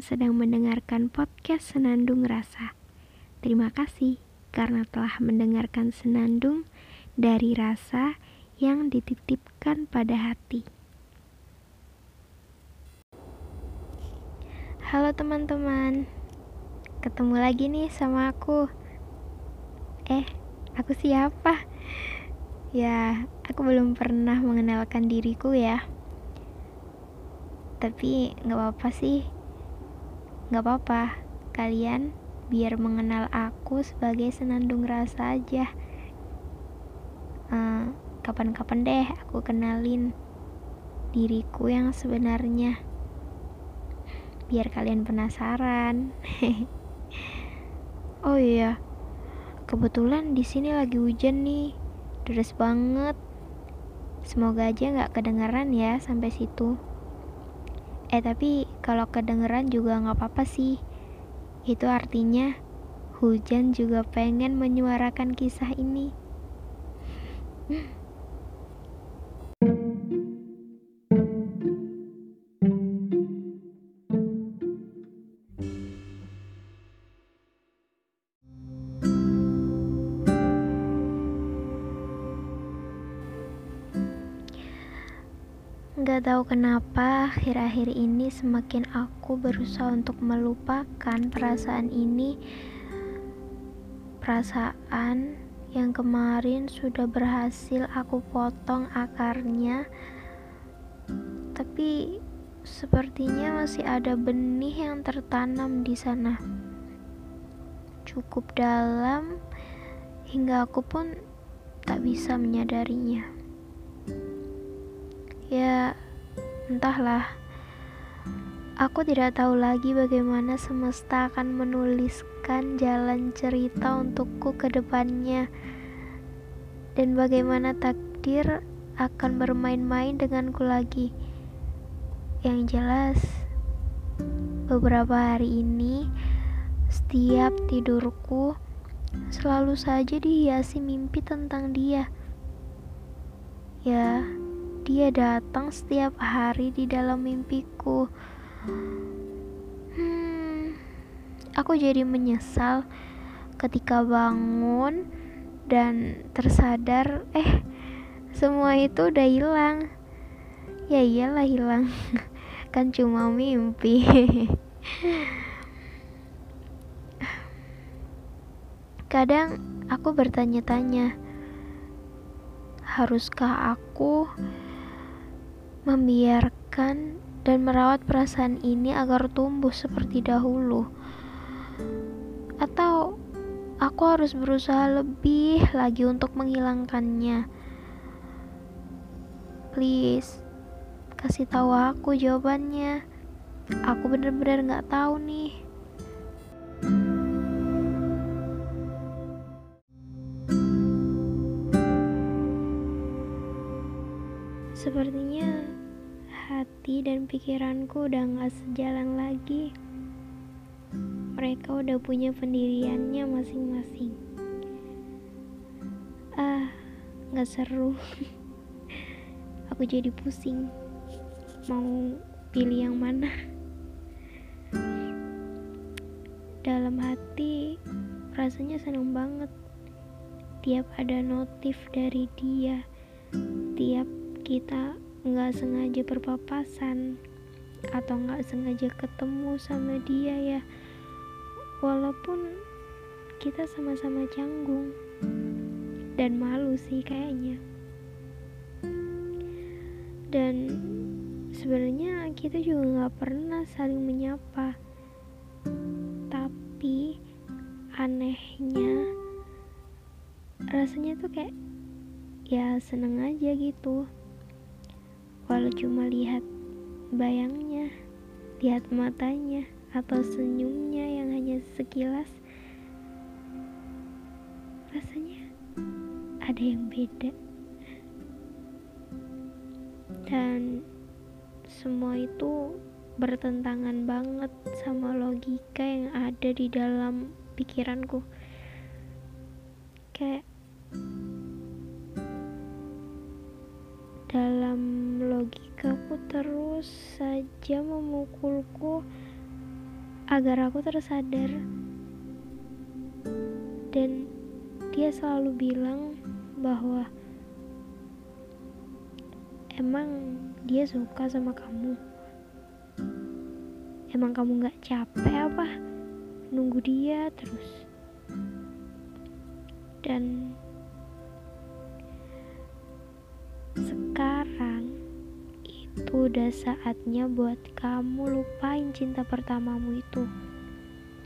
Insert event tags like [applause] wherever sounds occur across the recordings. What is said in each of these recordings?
sedang mendengarkan podcast Senandung Rasa. Terima kasih karena telah mendengarkan Senandung dari rasa yang dititipkan pada hati. Halo teman-teman, ketemu lagi nih sama aku. Eh, aku siapa? Ya, aku belum pernah mengenalkan diriku ya tapi nggak apa-apa sih nggak apa-apa. Kalian biar mengenal aku sebagai senandung rasa aja. Eh, kapan-kapan deh aku kenalin diriku yang sebenarnya. Biar kalian penasaran. [laughs] Oh iya kebetulan di sini lagi hujan nih. Deras banget. Semoga aja nggak kedengeran ya sampai situ Eh tapi kalau kedengeran juga nggak apa-apa sih. Itu artinya hujan juga pengen menyuarakan kisah ini. Tahu kenapa akhir-akhir ini semakin aku berusaha untuk melupakan perasaan ini. Perasaan yang kemarin sudah berhasil aku potong akarnya. Tapi sepertinya masih ada benih yang tertanam di sana. Cukup dalam hingga aku pun tak bisa menyadarinya. Ya, entahlah. Aku tidak tahu lagi bagaimana semesta akan menuliskan jalan cerita untukku ke depannya. Dan bagaimana takdir akan bermain-main denganku lagi. Yang jelas, beberapa hari ini setiap tidurku selalu saja dihiasi mimpi tentang dia. Ya, dia datang setiap hari di dalam mimpiku. Hmm, aku jadi menyesal ketika bangun dan tersadar, eh, semua itu udah hilang. Ya iyalah hilang, [laughs] kan cuma mimpi. Kadang aku bertanya-tanya, haruskah aku membiarkan dan merawat perasaan ini agar tumbuh seperti dahulu, atau aku harus berusaha lebih lagi untuk menghilangkannya. Please, kasih tahu aku jawabannya. Aku bener-bener gak tahu nih. Sepertinya hati dan pikiranku udah gak sejalan lagi. Mereka udah punya pendiriannya masing-masing. Ah, gak seru. [laughs] Aku jadi pusing. Mau pilih yang mana? Dalam hati, rasanya seneng banget. Tiap ada notif dari dia, tiap kita nggak sengaja berpapasan atau nggak sengaja ketemu sama dia ya. Walaupun kita sama-sama canggung dan malu sih kayaknya. Dan sebenarnya kita juga nggak pernah saling menyapa. Tapi anehnya rasanya tuh kayak ya seneng aja gitu walau cuma lihat bayangnya, lihat matanya, atau senyumnya yang hanya sekilas, rasanya ada yang beda. Dan semua itu bertentangan banget sama logika yang ada di dalam pikiranku. Kayak dalam logikaku terus saja memukulku agar aku tersadar. Dan dia selalu bilang bahwa emang dia suka sama kamu. Emang kamu gak capek apa? Nunggu dia terus. Dan udah saatnya buat kamu lupain cinta pertamamu itu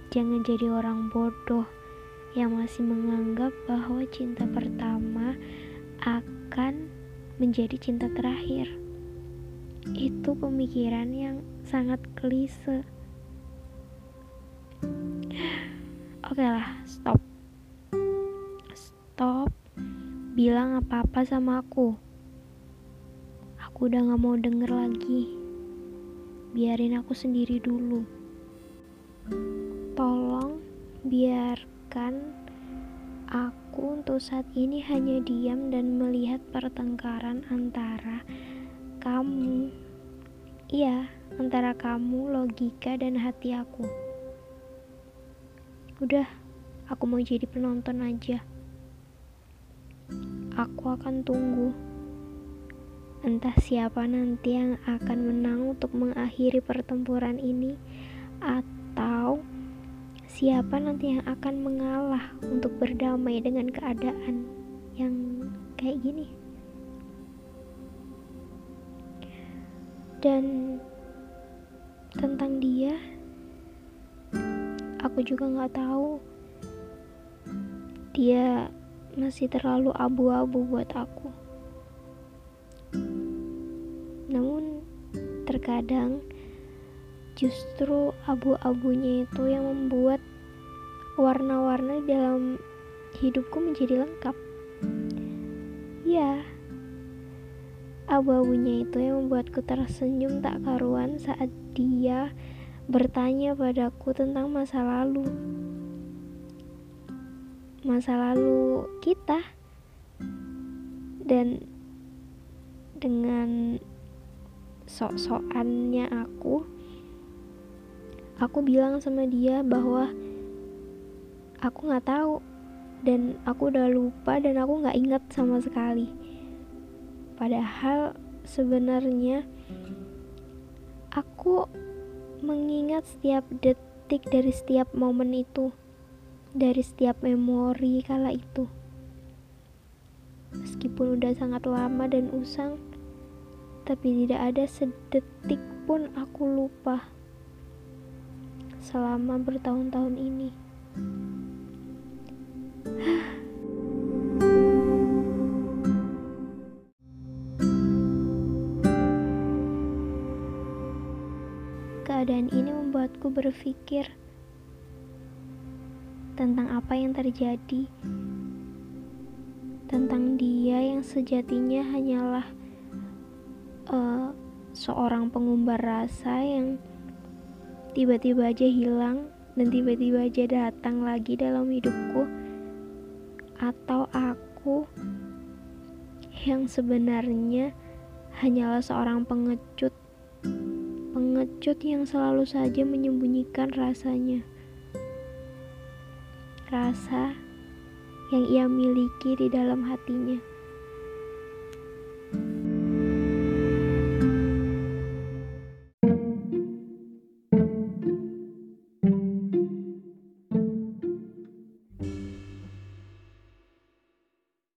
jangan jadi orang bodoh yang masih menganggap bahwa cinta pertama akan menjadi cinta terakhir. Itu pemikiran yang sangat klise. Oke lah, stop. Stop. Bilang apa-apa sama aku. Aku udah gak mau denger lagi. Biarin aku sendiri dulu. Tolong biarkan Aku untuk saat ini hanya diam dan melihat pertengkaran antara kamu. Iya, antara kamu, logika, dan hati aku. Udah, aku mau jadi penonton aja. Aku akan tunggu. Entah siapa nanti yang akan menang untuk mengakhiri pertempuran ini, atau siapa nanti yang akan mengalah untuk berdamai dengan keadaan yang kayak gini. Dan tentang dia aku juga nggak tahu. Dia masih terlalu abu-abu buat aku namun terkadang justru abu-abunya itu yang membuat warna-warna dalam hidupku menjadi lengkap. Ya, abu-abunya itu yang membuatku tersenyum tak karuan saat dia bertanya padaku tentang masa lalu. Masa lalu kita. Dan dengan sok-sokannya aku aku bilang sama dia bahwa aku nggak tahu dan aku udah lupa dan aku nggak ingat sama sekali. Padahal sebenarnya aku mengingat setiap detik dari setiap momen itu dari setiap memori kala itu. Meskipun udah sangat lama dan usang tapi tidak ada sedetik pun aku lupa selama bertahun-tahun ini. Keadaan ini membuatku berpikir tentang apa yang terjadi, tentang dia yang sejatinya hanyalah uh, seorang pengumbar rasa yang tiba-tiba aja hilang dan tiba-tiba aja datang lagi dalam hidupku atau aku yang sebenarnya hanyalah seorang pengecut pengecut yang selalu saja menyembunyikan rasanya. Rasa yang ia miliki di dalam hatinya